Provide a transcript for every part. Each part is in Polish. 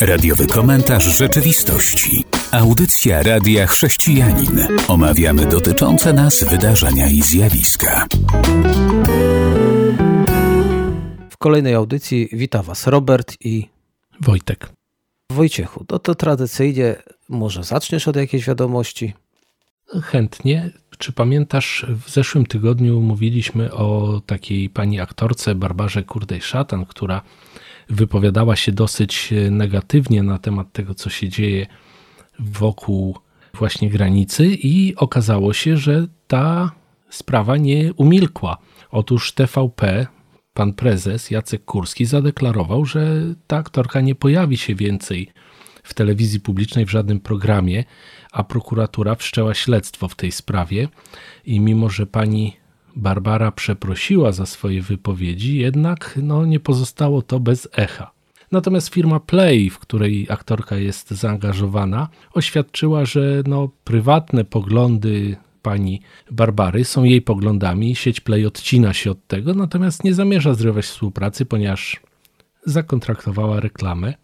Radiowy komentarz rzeczywistości. Audycja Radia Chrześcijanin. Omawiamy dotyczące nas wydarzenia i zjawiska. W kolejnej audycji wita Was Robert i Wojtek. Wojciechu. No to tradycyjnie może zaczniesz od jakiejś wiadomości? Chętnie. Czy pamiętasz, w zeszłym tygodniu mówiliśmy o takiej pani aktorce Barbarze Kurdej-Szatan, która wypowiadała się dosyć negatywnie na temat tego, co się dzieje wokół właśnie granicy i okazało się, że ta sprawa nie umilkła. Otóż TVP, pan prezes Jacek Kurski zadeklarował, że ta aktorka nie pojawi się więcej w telewizji publicznej w żadnym programie, a prokuratura wszczęła śledztwo w tej sprawie i mimo, że pani Barbara przeprosiła za swoje wypowiedzi, jednak no, nie pozostało to bez echa. Natomiast firma Play, w której aktorka jest zaangażowana, oświadczyła, że no, prywatne poglądy pani Barbary są jej poglądami, sieć Play odcina się od tego, natomiast nie zamierza zrywać współpracy, ponieważ zakontraktowała reklamę.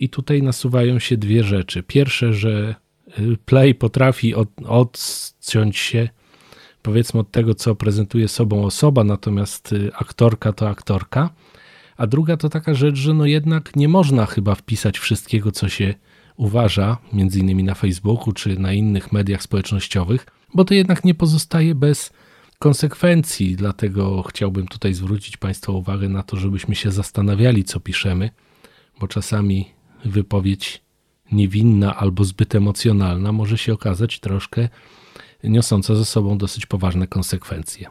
I tutaj nasuwają się dwie rzeczy. Pierwsze, że y, Play potrafi od, odciąć się powiedzmy od tego, co prezentuje sobą osoba, natomiast y, aktorka to aktorka. A druga to taka rzecz, że no jednak nie można chyba wpisać wszystkiego, co się uważa, między innymi na Facebooku czy na innych mediach społecznościowych, bo to jednak nie pozostaje bez konsekwencji. Dlatego chciałbym tutaj zwrócić Państwa uwagę na to, żebyśmy się zastanawiali, co piszemy, bo czasami wypowiedź niewinna albo zbyt emocjonalna może się okazać troszkę niosąca ze sobą dosyć poważne konsekwencje.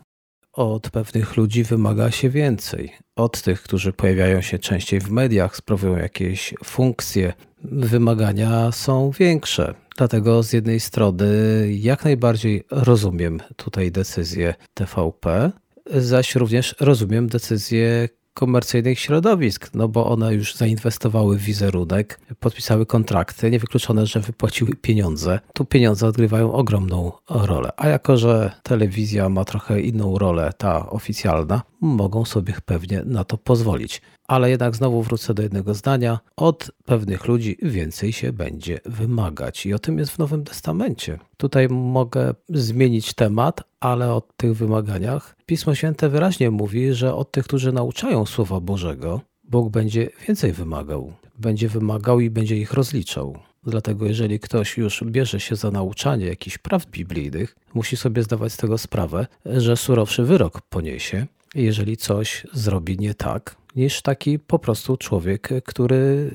Od pewnych ludzi wymaga się więcej. Od tych, którzy pojawiają się częściej w mediach, sprawują jakieś funkcje, wymagania są większe. Dlatego z jednej strony jak najbardziej rozumiem tutaj decyzję TVP, zaś również rozumiem decyzję komercyjnych środowisk, no bo one już zainwestowały w wizerunek, podpisały kontrakty, niewykluczone, że wypłaciły pieniądze. Tu pieniądze odgrywają ogromną rolę. A jako, że telewizja ma trochę inną rolę, ta oficjalna, mogą sobie pewnie na to pozwolić. Ale jednak znowu wrócę do jednego zdania. Od pewnych ludzi więcej się będzie wymagać. I o tym jest w Nowym Testamencie. Tutaj mogę zmienić temat, ale o tych wymaganiach Pismo Święte wyraźnie mówi, że od tych, którzy nauczają Słowa Bożego, Bóg będzie więcej wymagał. Będzie wymagał i będzie ich rozliczał. Dlatego, jeżeli ktoś już bierze się za nauczanie jakichś prawd biblijnych, musi sobie zdawać z tego sprawę, że surowszy wyrok poniesie, jeżeli coś zrobi nie tak, niż taki po prostu człowiek, który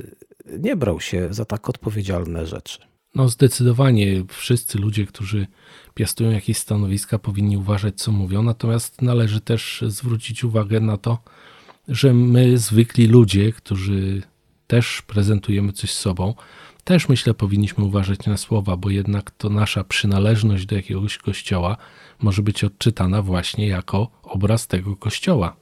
nie brał się za tak odpowiedzialne rzeczy. No, zdecydowanie wszyscy ludzie, którzy piastują jakieś stanowiska, powinni uważać, co mówią, natomiast należy też zwrócić uwagę na to, że my, zwykli ludzie, którzy też prezentujemy coś sobą, też myślę, powinniśmy uważać na słowa, bo jednak to nasza przynależność do jakiegoś kościoła może być odczytana właśnie jako obraz tego kościoła.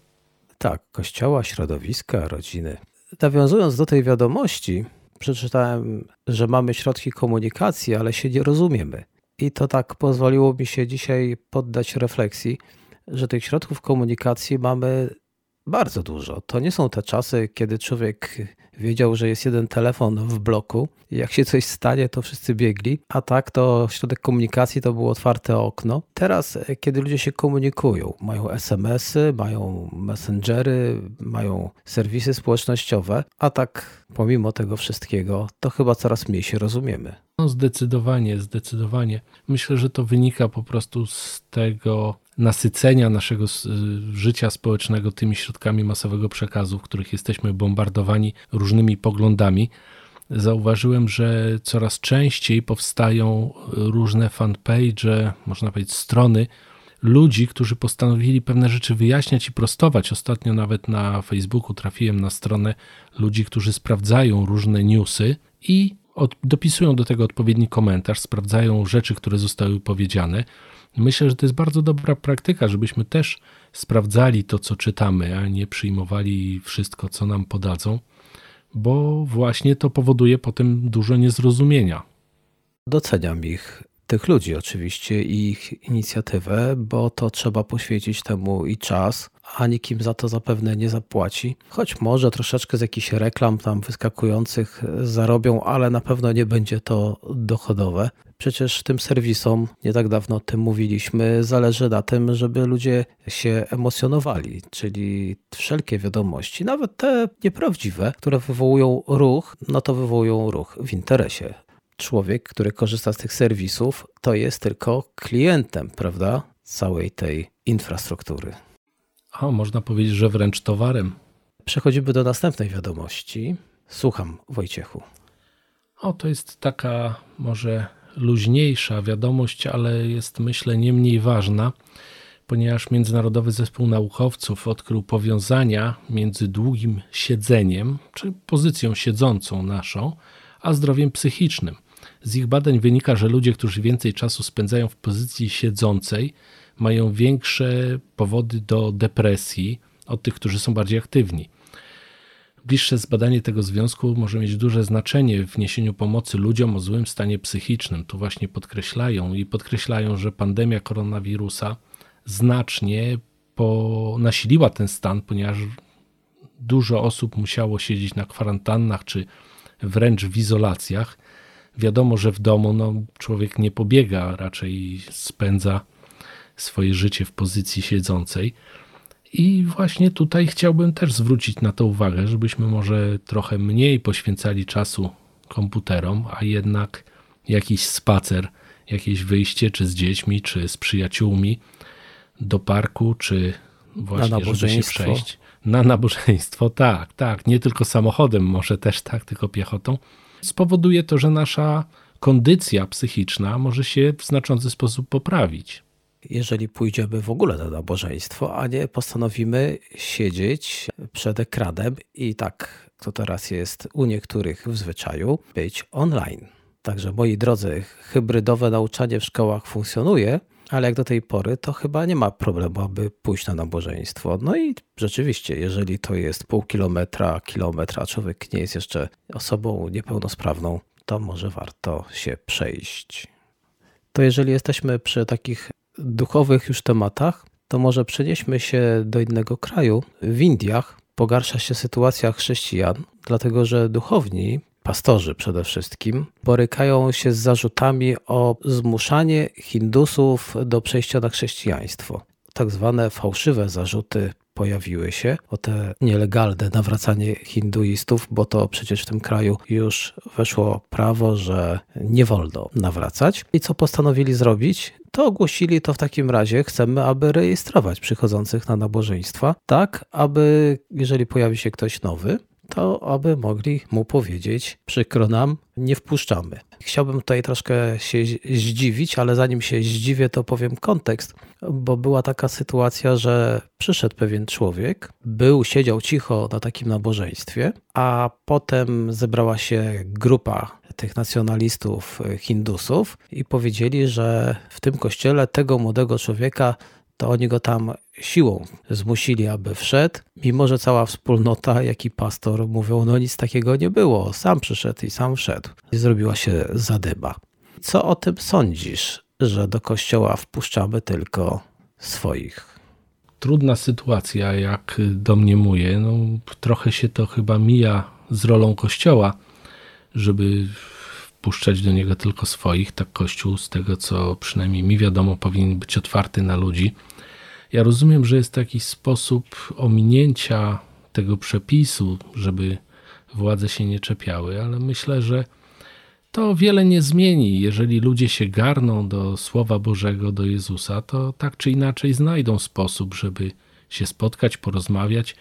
Tak, kościoła, środowiska, rodziny. Nawiązując do tej wiadomości, przeczytałem, że mamy środki komunikacji, ale się nie rozumiemy. I to tak pozwoliło mi się dzisiaj poddać refleksji, że tych środków komunikacji mamy bardzo dużo. To nie są te czasy, kiedy człowiek wiedział, że jest jeden telefon w bloku jak się coś stanie, to wszyscy biegli, a tak to środek komunikacji to było otwarte okno. Teraz, kiedy ludzie się komunikują, mają SMS-y, mają messengery, mają serwisy społecznościowe, a tak pomimo tego wszystkiego, to chyba coraz mniej się rozumiemy. No zdecydowanie, zdecydowanie. Myślę, że to wynika po prostu z tego nasycenia naszego życia społecznego tymi środkami masowego przekazu, w których jesteśmy bombardowani różnymi poglądami. Zauważyłem, że coraz częściej powstają różne fanpage, można powiedzieć strony ludzi, którzy postanowili pewne rzeczy wyjaśniać i prostować. Ostatnio nawet na Facebooku trafiłem na stronę ludzi, którzy sprawdzają różne newsy i od, dopisują do tego odpowiedni komentarz, sprawdzają rzeczy, które zostały powiedziane. Myślę, że to jest bardzo dobra praktyka, żebyśmy też sprawdzali to, co czytamy, a nie przyjmowali wszystko, co nam podadzą, bo właśnie to powoduje potem dużo niezrozumienia. Doceniam ich tych ludzi oczywiście i ich inicjatywę, bo to trzeba poświęcić temu i czas, a nikim za to zapewne nie zapłaci. Choć może troszeczkę z jakichś reklam tam wyskakujących zarobią, ale na pewno nie będzie to dochodowe. Przecież tym serwisom, nie tak dawno o tym mówiliśmy, zależy na tym, żeby ludzie się emocjonowali, czyli wszelkie wiadomości, nawet te nieprawdziwe, które wywołują ruch, no to wywołują ruch w interesie. Człowiek, który korzysta z tych serwisów, to jest tylko klientem, prawda? Całej tej infrastruktury. O, można powiedzieć, że wręcz towarem. Przechodzimy do następnej wiadomości. Słucham, Wojciechu. O, to jest taka może luźniejsza wiadomość, ale jest myślę nie mniej ważna, ponieważ Międzynarodowy Zespół Naukowców odkrył powiązania między długim siedzeniem, czy pozycją siedzącą naszą, a zdrowiem psychicznym. Z ich badań wynika, że ludzie, którzy więcej czasu spędzają w pozycji siedzącej, mają większe powody do depresji od tych, którzy są bardziej aktywni. Bliższe zbadanie tego związku może mieć duże znaczenie w niesieniu pomocy ludziom o złym stanie psychicznym. Tu właśnie podkreślają i podkreślają, że pandemia koronawirusa znacznie po, nasiliła ten stan, ponieważ dużo osób musiało siedzieć na kwarantannach czy wręcz w izolacjach. Wiadomo, że w domu no, człowiek nie pobiega, raczej spędza swoje życie w pozycji siedzącej. I właśnie tutaj chciałbym też zwrócić na to uwagę, żebyśmy może trochę mniej poświęcali czasu komputerom, a jednak jakiś spacer, jakieś wyjście, czy z dziećmi, czy z przyjaciółmi do parku, czy właśnie, żeby się przejść. Na nabożeństwo, tak, tak. Nie tylko samochodem, może też tak, tylko piechotą. Spowoduje to, że nasza kondycja psychiczna może się w znaczący sposób poprawić jeżeli pójdziemy w ogóle na nabożeństwo, a nie postanowimy siedzieć przed ekranem i tak to teraz jest u niektórych w zwyczaju, być online. Także moi drodzy, hybrydowe nauczanie w szkołach funkcjonuje, ale jak do tej pory, to chyba nie ma problemu, aby pójść na nabożeństwo. No i rzeczywiście, jeżeli to jest pół kilometra, kilometra, człowiek nie jest jeszcze osobą niepełnosprawną, to może warto się przejść. To jeżeli jesteśmy przy takich duchowych już tematach, to może przenieśmy się do innego kraju. W Indiach pogarsza się sytuacja chrześcijan, dlatego że duchowni, pastorzy przede wszystkim, borykają się z zarzutami o zmuszanie Hindusów do przejścia na chrześcijaństwo. Tak zwane fałszywe zarzuty pojawiły się, o te nielegalne nawracanie hinduistów, bo to przecież w tym kraju już weszło prawo, że nie wolno nawracać. I co postanowili zrobić? To ogłosili to w takim razie, chcemy, aby rejestrować przychodzących na nabożeństwa, tak aby jeżeli pojawi się ktoś nowy, to aby mogli mu powiedzieć: Przykro nam, nie wpuszczamy. Chciałbym tutaj troszkę się zdziwić, ale zanim się zdziwię, to powiem kontekst, bo była taka sytuacja, że przyszedł pewien człowiek, był, siedział cicho na takim nabożeństwie, a potem zebrała się grupa tych nacjonalistów Hindusów i powiedzieli, że w tym kościele tego młodego człowieka to oni go tam siłą zmusili, aby wszedł, mimo że cała wspólnota, jak i pastor mówią, no nic takiego nie było, sam przyszedł i sam wszedł. I zrobiła się zadyba. Co o tym sądzisz, że do kościoła wpuszczamy tylko swoich? Trudna sytuacja, jak domniemuję. No, trochę się to chyba mija z rolą kościoła, żeby wpuszczać do niego tylko swoich. Tak Kościół, z tego co przynajmniej mi wiadomo, powinien być otwarty na ludzi. Ja rozumiem, że jest taki sposób ominięcia tego przepisu, żeby władze się nie czepiały, ale myślę, że to wiele nie zmieni. Jeżeli ludzie się garną do Słowa Bożego, do Jezusa, to tak czy inaczej znajdą sposób, żeby się spotkać, porozmawiać.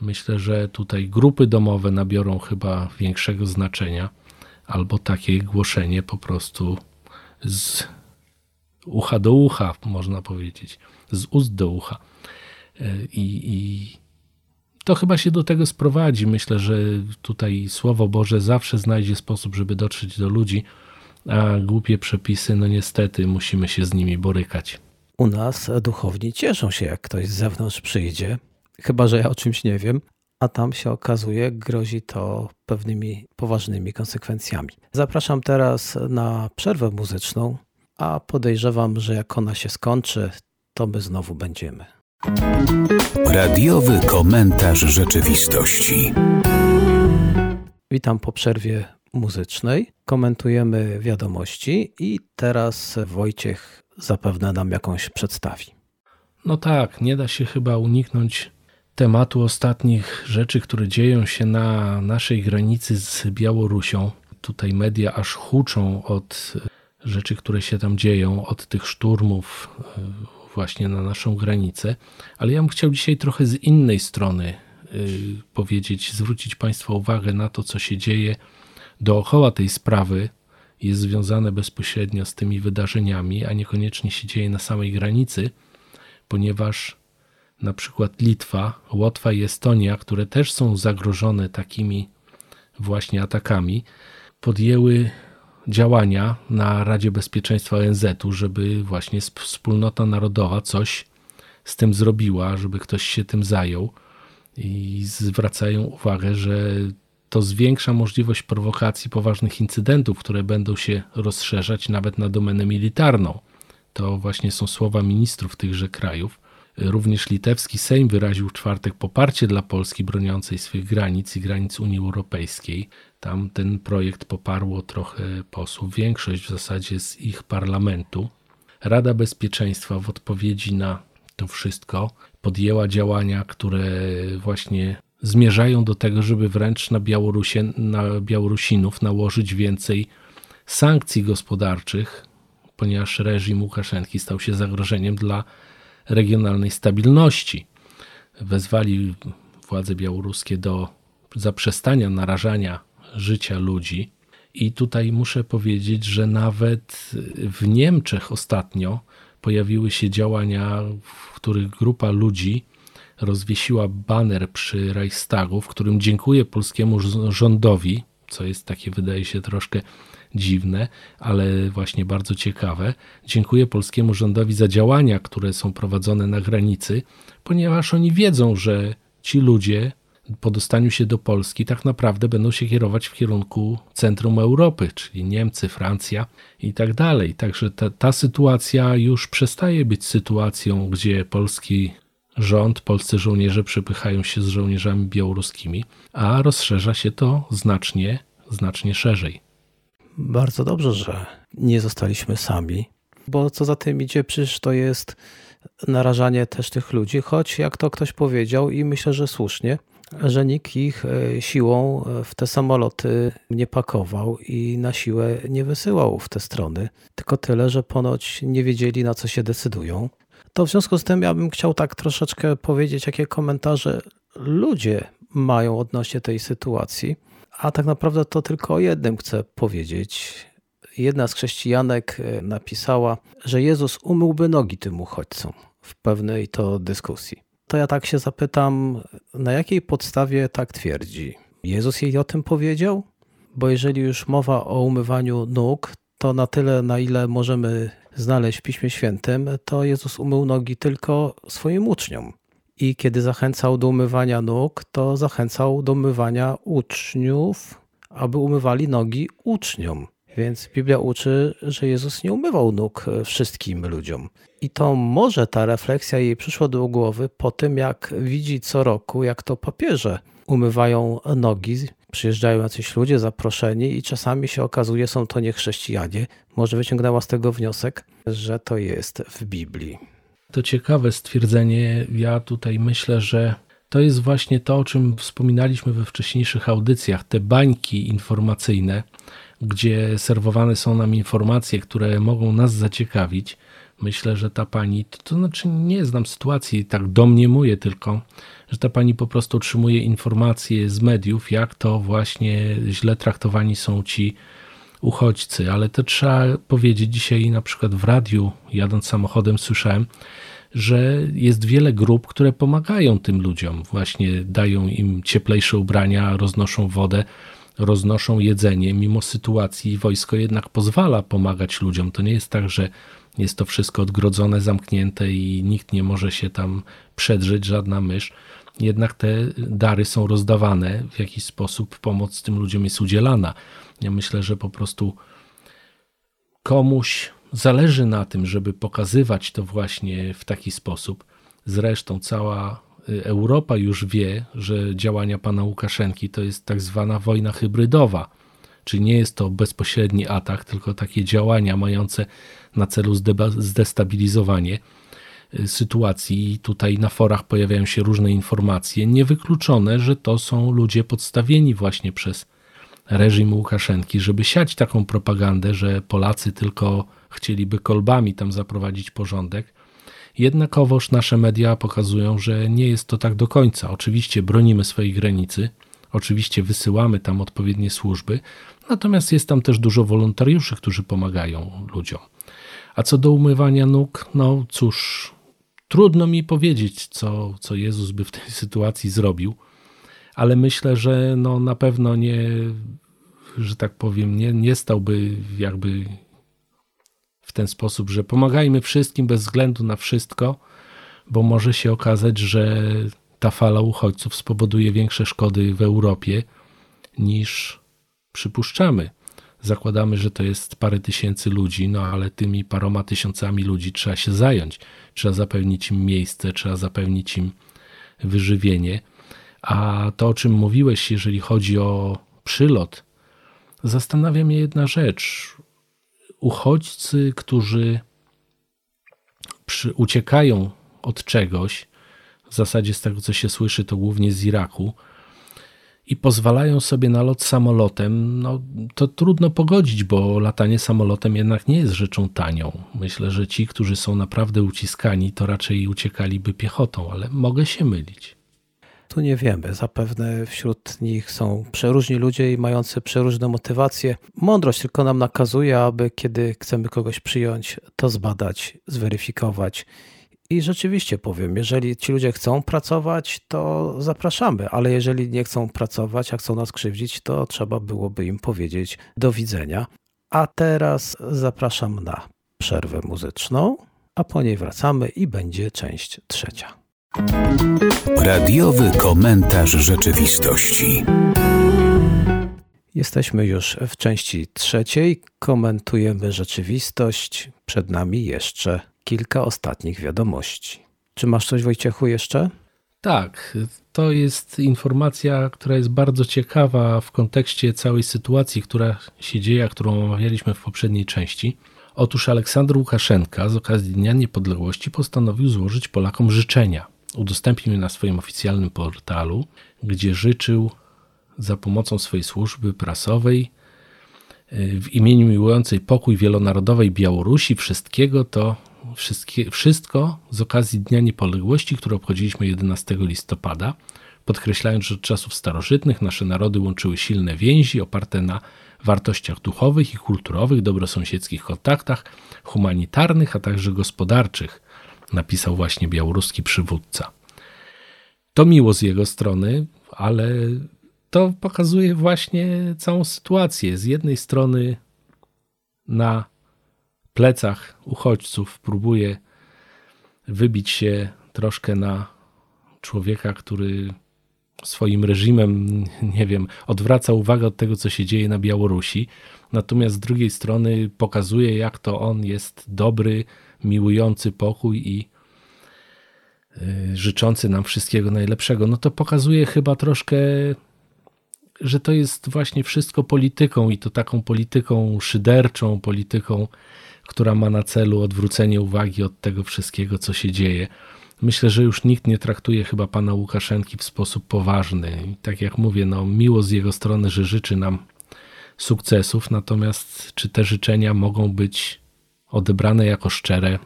Myślę, że tutaj grupy domowe nabiorą chyba większego znaczenia albo takie głoszenie po prostu z ucha do ucha, można powiedzieć, z ust do ucha. E, I, I, to chyba się do tego sprowadzi. Myślę, że tutaj Słowo Boże zawsze znajdzie sposób, żeby dotrzeć do ludzi, a głupie przepisy, no niestety, musimy się z nimi borykać. U nas duchowni cieszą się, jak ktoś z zewnątrz przyjdzie, chyba że ja o czymś nie wiem, a tam się okazuje, grozi to pewnymi poważnymi konsekwencjami. Zapraszam teraz na przerwę muzyczną, a podejrzewam, że jak ona się skończy, to my znowu będziemy. Radiowy komentarz rzeczywistości. Witam po przerwie muzycznej. Komentujemy wiadomości i teraz Wojciech zapewne nam jakąś przedstawi. No tak, nie da się chyba uniknąć tematu ostatnich rzeczy, które dzieją się na naszej granicy z Białorusią. Tutaj media aż huczą od rzeczy, które się tam dzieją, od tych szturmów e, właśnie na naszą granicę. Ale ja bym chciał dzisiaj trochę z innej strony e, powiedzieć, zwrócić Państwa uwagę na to, co się dzieje dookoła tej sprawy. Jest związane bezpośrednio z tymi wydarzeniami, a niekoniecznie się dzieje na samej granicy, ponieważ na przykład Litwa, Łotwa i Estonia, które też są zagrożone takimi właśnie atakami, podjęły działania na Radzie Bezpieczeństwa ONZ-u, żeby właśnie wspólnota narodowa coś z tym zrobiła, żeby ktoś się tym zajął i zwracają uwagę, że to zwiększa możliwość prowokacji poważnych incydentów, które będą się rozszerzać nawet na domenę militarną. To właśnie są słowa ministrów tychże krajów. Również litewski Sejm wyraził w czwartek poparcie dla Polski broniącej swych granic i granic Unii Europejskiej. Tam ten projekt poparło trochę posłów, większość w zasadzie z ich parlamentu. Rada Bezpieczeństwa w odpowiedzi na to wszystko podjęła działania, które właśnie zmierzają do tego, żeby wręcz na, Białorusie, na Białorusinów nałożyć więcej sankcji gospodarczych, ponieważ reżim Łukaszenki stał się zagrożeniem dla regionalnej stabilności. Wezwali władze białoruskie do zaprzestania narażania życia ludzi. I tutaj muszę powiedzieć, że nawet w Niemczech ostatnio pojawiły się działania, w których grupa ludzi rozwiesiła baner przy Reichstagu, w którym dziękuję polskiemu rządowi, co jest takie, wydaje się, troszkę dziwne, ale właśnie bardzo ciekawe. Dziękuję polskiemu rządowi za działania, które są prowadzone na granicy, ponieważ oni wiedzą, że ci ludzie po dostaniu się do Polski tak naprawdę będą się kierować w kierunku centrum Europy, czyli Niemcy, Francja i tak dalej. Także ta, ta sytuacja już przestaje być sytuacją, gdzie polski rząd, polscy żołnierze przepychają się z żołnierzami białoruskimi, a rozszerza się to znacznie, znacznie szerzej. Bardzo dobrze, że nie zostaliśmy sami, bo co za tym idzie, przecież to jest narażanie też tych ludzi, choć jak to ktoś powiedział i myślę, że słusznie, że nikt ich e, siłą e, w te samoloty nie pakował i na siłę nie wysyłał w te strony, tylko tyle, że ponoć nie wiedzieli na co się decydują. To w związku z tym ja bym chciał tak troszeczkę powiedzieć, jakie komentarze ludzie mają odnośnie tej sytuacji. A tak naprawdę to tylko o jednym chcę powiedzieć. Jedna z chrześcijanek e, napisała, że Jezus umyłby nogi tym uchodźcom w pewnej to dyskusji. To ja tak się zapytam, na jakiej podstawie tak twierdzi? Jezus jej o tym powiedział? Bo jeżeli już mowa o umywaniu nóg, to na tyle, na ile możemy znaleźć w Piśmie Świętym, to Jezus umył nogi tylko swoim uczniom. I kiedy zachęcał do umywania nóg, to zachęcał do umywania uczniów, aby umywali nogi uczniom. Więc Biblia uczy, że Jezus nie umywał nóg wszystkim ludziom. I to może ta refleksja jej przyszła do głowy po tym, jak widzi co roku, jak to papieże umywają nogi. Przyjeżdżają jacyś ludzie zaproszeni i czasami się okazuje, są to niechrześcijanie. Może wyciągnęła z tego wniosek, że to jest w Biblii. To ciekawe stwierdzenie. Ja tutaj myślę, że to jest właśnie to, o czym wspominaliśmy we wcześniejszych audycjach, te bańki informacyjne, gdzie serwowane są nam informacje, które mogą nas zaciekawić. Myślę, że ta pani, to, to znaczy nie znam sytuacji, tak domniemuję tylko, że ta pani po prostu otrzymuje informacje z mediów, jak to właśnie źle traktowani są ci uchodźcy, ale to trzeba powiedzieć dzisiaj na przykład w radiu, jadąc samochodem, słyszałem, że jest wiele grup, które pomagają tym ludziom, właśnie dają im cieplejsze ubrania, roznoszą wodę, roznoszą jedzenie, mimo sytuacji wojsko jednak pozwala pomagać ludziom. To nie jest tak, że jest to wszystko odgrodzone, zamknięte i nikt nie może się tam przedrzeć, żadna mysz. Jednak te dary są rozdawane, w jakiś sposób pomoc tym ludziom jest udzielana. Ja myślę, że po prostu komuś zależy na tym, żeby pokazywać to właśnie w taki sposób. Zresztą cała y, Europa już wie, że działania pana Łukaszenki to jest tak zwana wojna hybrydowa, czyli nie jest to bezpośredni atak, tylko takie działania mające na celu zdestabilizowanie y, sytuacji. Tutaj na forach pojawiają się różne informacje, niewykluczone, że to są ludzie podstawieni właśnie przez reżim Łukaszenki, żeby siać taką propagandę, że Polacy tylko chcieliby kolbami tam zaprowadzić porządek. Jednakowoż nasze media pokazują, że nie jest to tak do końca. Oczywiście bronimy swojej granicy, oczywiście wysyłamy tam odpowiednie służby, natomiast jest tam też dużo wolontariuszy, którzy pomagają ludziom. A co do umywania nóg, no cóż, trudno mi powiedzieć, co, co Jezus by w tej sytuacji zrobił, ale myślę, że no na pewno nie, że tak powiem, nie, nie stałby jakby w ten sposób, że pomagajmy wszystkim bez względu na wszystko, bo może się okazać, że ta fala uchodźców spowoduje większe szkody w Europie niż przypuszczamy. Zakładamy, że to jest parę tysięcy ludzi, no ale tymi paroma tysiącami ludzi trzeba się zająć. Trzeba zapewnić im miejsce, trzeba zapewnić im wyżywienie. A to, o czym mówiłeś, jeżeli chodzi o przylot, zastanawia mnie jedna rzecz uchodźcy, którzy przy, uciekają od czegoś, w zasadzie z tego co się słyszy, to głównie z Iraku, i pozwalają sobie na lot samolotem, no to trudno pogodzić, bo latanie samolotem jednak nie jest rzeczą tanią. Myślę, że ci, którzy są naprawdę uciskani, to raczej uciekaliby piechotą, ale mogę się mylić. Tu nie wiemy. Zapewne wśród nich są przeróżni ludzie i mający przeróżne motywacje. Mądrość tylko nam nakazuje, aby kiedy chcemy kogoś przyjąć, to zbadać, zweryfikować. I rzeczywiście powiem, jeżeli ci ludzie chcą pracować, to zapraszamy, ale jeżeli nie chcą pracować, a chcą nas krzywdzić, to trzeba byłoby im powiedzieć do widzenia. A teraz zapraszam na przerwę muzyczną, a po niej wracamy i będzie część trzecia. Radiowy komentarz rzeczywistości. Jesteśmy już w części trzeciej. Komentujemy rzeczywistość. Przed nami jeszcze kilka ostatnich wiadomości. Czy masz coś, Wojciechu, jeszcze? Tak, to jest informacja, która jest bardzo ciekawa w kontekście całej sytuacji, która się dzieje, którą omawialiśmy w poprzedniej części. Otóż Aleksander Łukaszenka z okazji Dnia Niepodległości postanowił złożyć Polakom życzenia udostępnił je na swoim oficjalnym portalu, gdzie życzył za pomocą swojej służby prasowej y, w imieniu miłującej pokój wielonarodowej Białorusi wszystkiego to wszystkie, wszystko z okazji Dnia Niepodległości, który obchodziliśmy 11 listopada, podkreślając, że od czasów starożytnych nasze narody łączyły silne więzi oparte na wartościach duchowych i kulturowych, dobrosąsiedzkich kontaktach, humanitarnych, a także gospodarczych, napisał właśnie białoruski przywódca. To miło z jego strony, ale to pokazuje właśnie całą sytuację. Z jednej strony na plecach uchodźców próbuje wybić się troszkę na człowieka, który swoim reżimem, nie wiem, odwraca uwagę od tego, co się dzieje na Białorusi. Natomiast z drugiej strony pokazuje, jak to on jest dobry, miłujący pokój i y, życzący nam wszystkiego najlepszego, no to pokazuje chyba troszkę, że to jest właśnie wszystko polityką i to taką polityką szyderczą, polityką, która ma na celu odwrócenie uwagi od tego wszystkiego, co się dzieje. Myślę, że już nikt nie traktuje chyba pana Łukaszenki w sposób poważny. I tak jak mówię, no miło z jego strony, że życzy nam sukcesów, natomiast czy te życzenia mogą być odebrane jako szczere,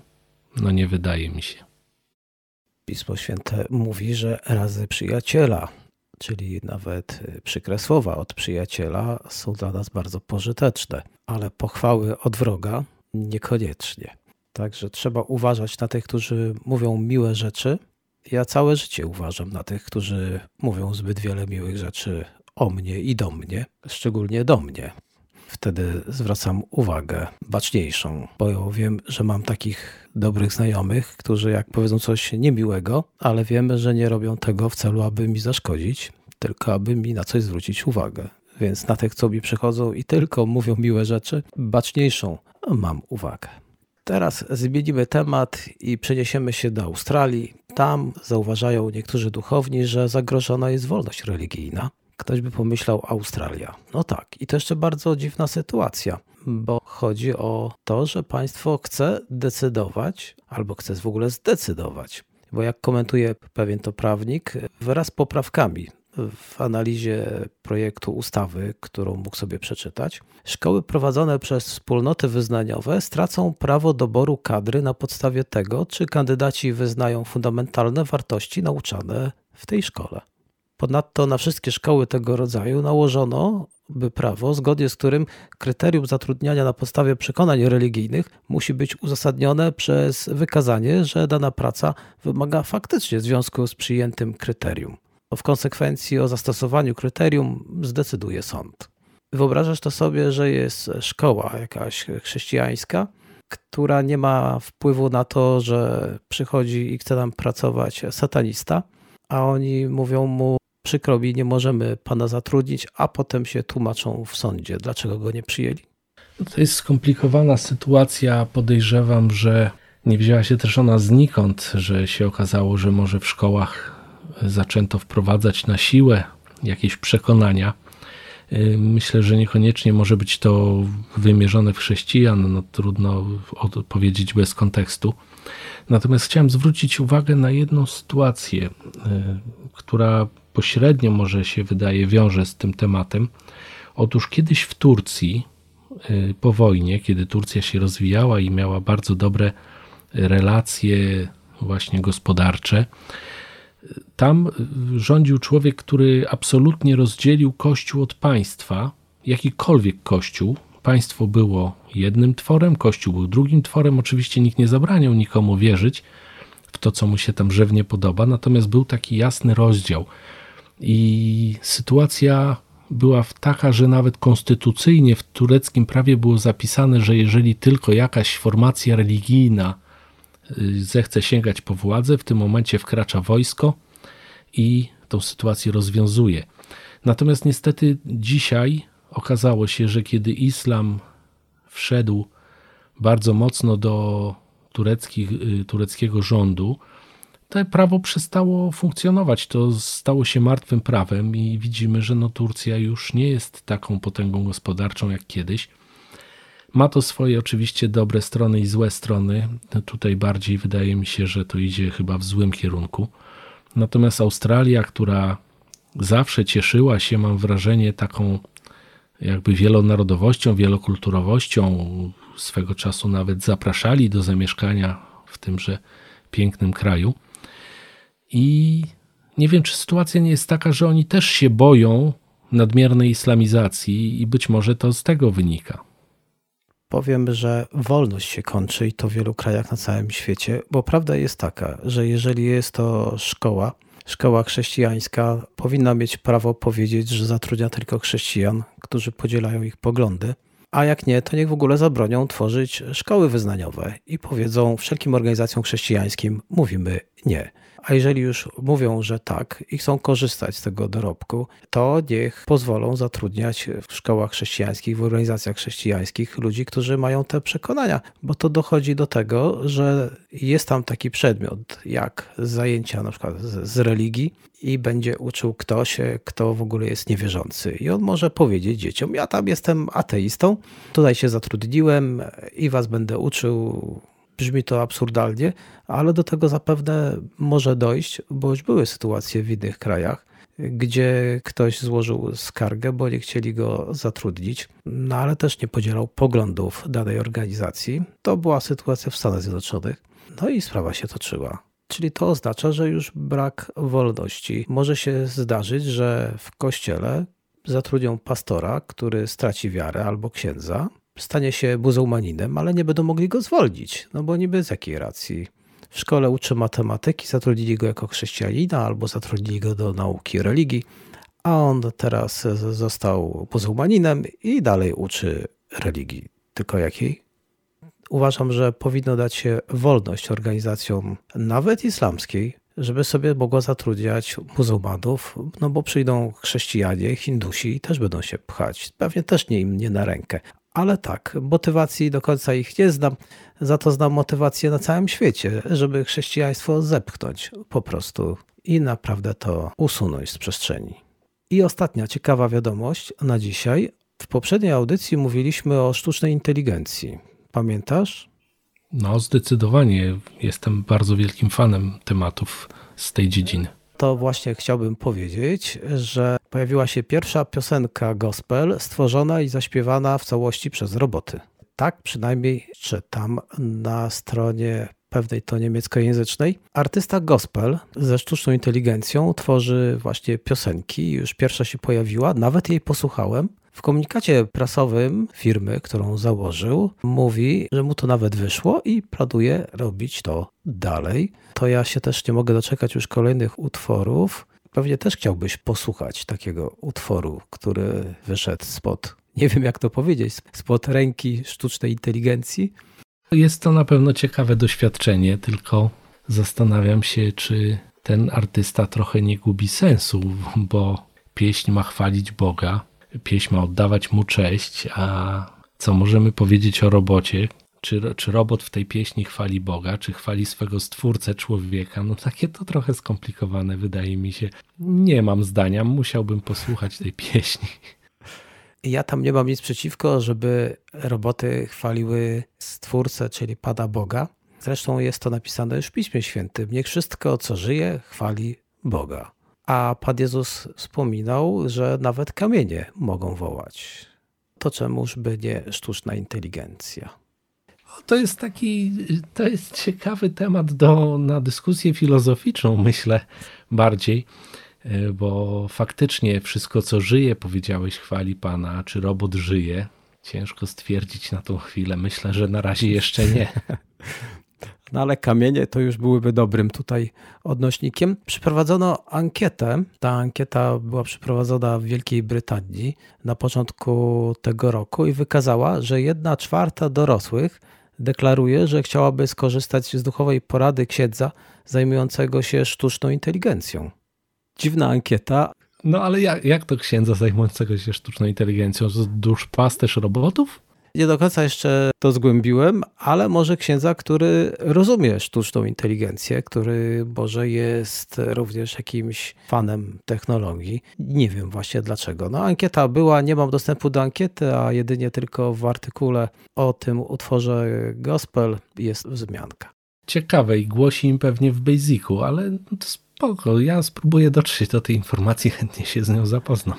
no nie wydaje mi się. Pismo Święte mówi, że razy przyjaciela, czyli nawet przykre słowa od przyjaciela są dla nas bardzo pożyteczne, ale pochwały od wroga niekoniecznie. Także trzeba uważać na tych, którzy mówią miłe rzeczy. Ja całe życie uważam na tych, którzy mówią zbyt wiele miłych rzeczy o mnie i do mnie, szczególnie do mnie wtedy zwracam uwagę baczniejszą, bo wiem, że mam takich dobrych znajomych, którzy jak powiedzą coś niemiłego, ale wiemy, że nie robią tego w celu, aby mi zaszkodzić, tylko aby mi na coś zwrócić uwagę. Więc na tych, co mi przychodzą i tylko mówią miłe rzeczy, baczniejszą mam uwagę. Teraz zmienimy temat i przeniesiemy się do Australii. Tam zauważają niektórzy duchowni, że zagrożona jest wolność religijna. Ktoś by pomyślał Australia. No tak, i to jeszcze bardzo dziwna sytuacja, bo chodzi o to, że państwo chce decydować, albo chce w ogóle zdecydować. Bo jak komentuje pewien to prawnik, wraz poprawkami w analizie projektu ustawy, którą mógł sobie przeczytać, szkoły prowadzone przez wspólnoty wyznaniowe stracą prawo doboru kadry na podstawie tego, czy kandydaci wyznają fundamentalne wartości nauczane w tej szkole. Ponadto na wszystkie szkoły tego rodzaju nałożono by prawo, zgodnie z którym kryterium zatrudniania na podstawie przekonań religijnych musi być uzasadnione przez wykazanie, że dana praca wymaga faktycznie związku z przyjętym kryterium. W konsekwencji o zastosowaniu kryterium zdecyduje sąd. Wyobrażasz to sobie, że jest szkoła jakaś chrześcijańska, która nie ma wpływu na to, że przychodzi i chce tam pracować satanista, a oni mówią mu, przykro mi, nie możemy pana zatrudnić, a potem się tłumaczą w sądzie, dlaczego go nie przyjęli. To jest skomplikowana sytuacja. Podejrzewam, że nie wzięła się też ona znikąd, że się okazało, że może w szkołach zaczęto wprowadzać na siłę jakieś przekonania. Myślę, że niekoniecznie może być to wymierzone w chrześcijan, no trudno powiedzieć bez kontekstu. Natomiast chciałem zwrócić uwagę na jedną sytuację, która pośrednio może się wydaje wiąże z tym tematem. Otóż kiedyś w Turcji, y, po wojnie, kiedy Turcja się rozwijała i miała bardzo dobre relacje właśnie gospodarcze, tam rządził człowiek, który absolutnie rozdzielił Kościół od państwa, jakikolwiek Kościół. Państwo było jednym tworem, Kościół był drugim tworem. Oczywiście nikt nie zabraniał nikomu wierzyć w to, co mu się tam żywnie podoba, natomiast był taki jasny rozdział. I sytuacja była taka, że nawet konstytucyjnie w tureckim prawie było zapisane, że jeżeli tylko jakaś formacja religijna y, zechce sięgać po władzę, w tym momencie wkracza wojsko i tą sytuację rozwiązuje. Natomiast niestety dzisiaj okazało się, że kiedy islam wszedł bardzo mocno do tureckich, y, tureckiego rządu, to prawo przestało funkcjonować. To stało się martwym prawem i widzimy, że no Turcja już nie jest taką potęgą gospodarczą jak kiedyś. Ma to swoje oczywiście dobre strony i złe strony. Tutaj bardziej wydaje mi się, że to idzie chyba w złym kierunku. Natomiast Australia, która zawsze cieszyła się, mam wrażenie, taką jakby wielonarodowością, wielokulturowością, swego czasu nawet zapraszali do zamieszkania w tymże pięknym kraju i nie wiem, czy sytuacja nie jest taka, że oni też się boją nadmiernej islamizacji i być może to z tego wynika. Powiem, że wolność się kończy i to w wielu krajach na całym świecie, bo prawda jest taka, że jeżeli jest to szkoła, szkoła chrześcijańska powinna mieć prawo powiedzieć, że zatrudnia tylko chrześcijan, którzy podzielają ich poglądy. A jak nie, to niech w ogóle zabronią tworzyć szkoły wyznaniowe i powiedzą wszelkim organizacjom chrześcijańskim: mówimy nie. A jeżeli już mówią, że tak i chcą korzystać z tego dorobku, to niech pozwolą zatrudniać w szkołach chrześcijańskich, w organizacjach chrześcijańskich ludzi, którzy mają te przekonania, bo to dochodzi do tego, że jest tam taki przedmiot jak zajęcia na przykład z, z religii i będzie uczył ktoś, kto w ogóle jest niewierzący. I on może powiedzieć dzieciom: Ja tam jestem ateistą, tutaj się zatrudniłem i was będę uczył Brzmi to absurdalnie, ale do tego zapewne może dojść, bo już były sytuacje w innych krajach, gdzie ktoś złożył skargę, bo nie chcieli go zatrudnić, no ale też nie podzielał poglądów danej organizacji. To była sytuacja w Stanach Zjednoczonych. No i sprawa się toczyła. Czyli to oznacza, że już brak wolności. Może się zdarzyć, że w kościele zatrudnią pastora, który straci wiarę albo księdza, stanie się muzułmaninem, ale nie będą mogli go zwolnić, no bo niby z jakiej racji? W szkole uczy matematyki, zatrudnili go jako chrześcijanina albo zatrudnili go do nauki religii, a on teraz został muzułmaninem i dalej uczy religii. Tylko jakiej? Uważam, że powinno dać się wolność organizacjom, nawet islamskiej, żeby sobie mogła zatrudniać muzułmanów, no bo przyjdą chrześcijanie, Hindusi i też będą się pchać. Pewnie też nie im nie na rękę, Ale tak, motywacji do końca ich nie znam, za to znam motywację na całym świecie, żeby chrześcijaństwo zepchnąć po prostu i naprawdę to usunąć z przestrzeni. I ostatnia ciekawa wiadomość na dzisiaj. W poprzedniej audycji mówiliśmy o sztucznej inteligencji. Pamiętasz? No, zdecydowanie jestem bardzo wielkim fanem tematów z tej dziedziny. To właśnie chciałbym powiedzieć, że pojawiła się pierwsza piosenka gospel stworzona i zaśpiewana w całości przez roboty. Tak przynajmniej czytam na stronie pewnej to niemieckojęzycznej. Artysta gospel ze sztuczną inteligencją tworzy właśnie piosenki. Już pierwsza się pojawiła, nawet jej posłuchałem. W komunikacie prasowym firmy, którą założył, mówi, że mu to nawet wyszło i planuje robić to dalej. To ja się też nie mogę doczekać już kolejnych utworów. Pewnie też chciałbyś posłuchać takiego utworu, który wyszedł spod, nie wiem jak to powiedzieć, spod ręki sztucznej inteligencji. Jest to na pewno ciekawe doświadczenie, tylko zastanawiam się, czy ten artysta trochę nie gubi sensu, bo pieśń ma chwalić Boga, pieśń ma oddawać mu cześć, a co możemy powiedzieć o robocie? Czy, czy robot w tej pieśni chwali Boga, czy chwali swego stwórcę człowieka? No takie to trochę skomplikowane, wydaje mi się. Nie mam zdania, musiałbym posłuchać tej pieśni. Ja tam nie mam nic przeciwko, żeby roboty chwaliły Stwórcę, czyli Pana Boga. Zresztą jest to napisane już w Piśmie Świętym. Niech wszystko, co żyje, chwali Boga. A Pan Jezus wspominał, że nawet kamienie mogą wołać. To czemuż by nie sztuczna inteligencja? To jest taki, to jest ciekawy temat do, na dyskusję filozoficzną, myślę bardziej, bo faktycznie wszystko, co żyje, powiedziałeś, chwali Pana. Czy robot żyje? Ciężko stwierdzić na tą chwilę. Myślę, że na razie jeszcze nie. No ale kamienie to już byłyby dobrym tutaj odnośnikiem. Przeprowadzono ankietę. Ta ankieta była przeprowadzona w Wielkiej Brytanii na początku tego roku i wykazała, że jedna czwarta dorosłych deklaruje, że chciałaby skorzystać z duchowej porady księdza zajmującego się sztuczną inteligencją. Dziwna ankieta. No ale jak, jak to księdza zajmującego się sztuczną inteligencją? Duszpasterz robotów? Nie do końca jeszcze to zgłębiłem, ale może księdza, który rozumie sztuczną inteligencję, który może jest również jakimś fanem technologii. Nie wiem właśnie dlaczego. No, ankieta była, nie mam dostępu do ankiety, a jedynie tylko w artykule o tym utworze gospel jest wzmianka. Ciekawe i głosi im pewnie w Basicu, ale to spoko. Ja spróbuję dotrzeć do tej informacji, chętnie się z nią zapoznam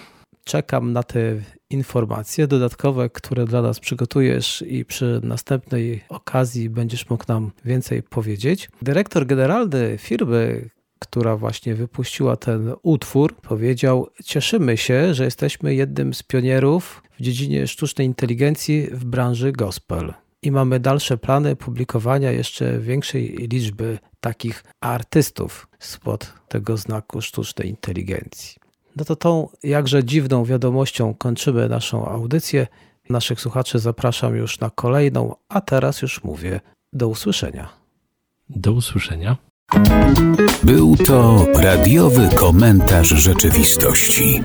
czekam na te informacje dodatkowe, które dla nas przygotujesz i przy następnej okazji będziesz mógł nam więcej powiedzieć. Dyrektor generalny firmy, która właśnie wypuściła ten utwór, powiedział: Cieszymy się, że jesteśmy jednym z pionierów w dziedzinie sztucznej inteligencji w branży gospel. I mamy dalsze plany publikowania jeszcze większej liczby takich artystów spod tego znaku sztucznej inteligencji. No to tą jakże dziwną wiadomością kończymy naszą audycję. Naszych słuchaczy zapraszam już na kolejną, a teraz już mówię do usłyszenia. Do usłyszenia. Był to radiowy komentarz rzeczywistości.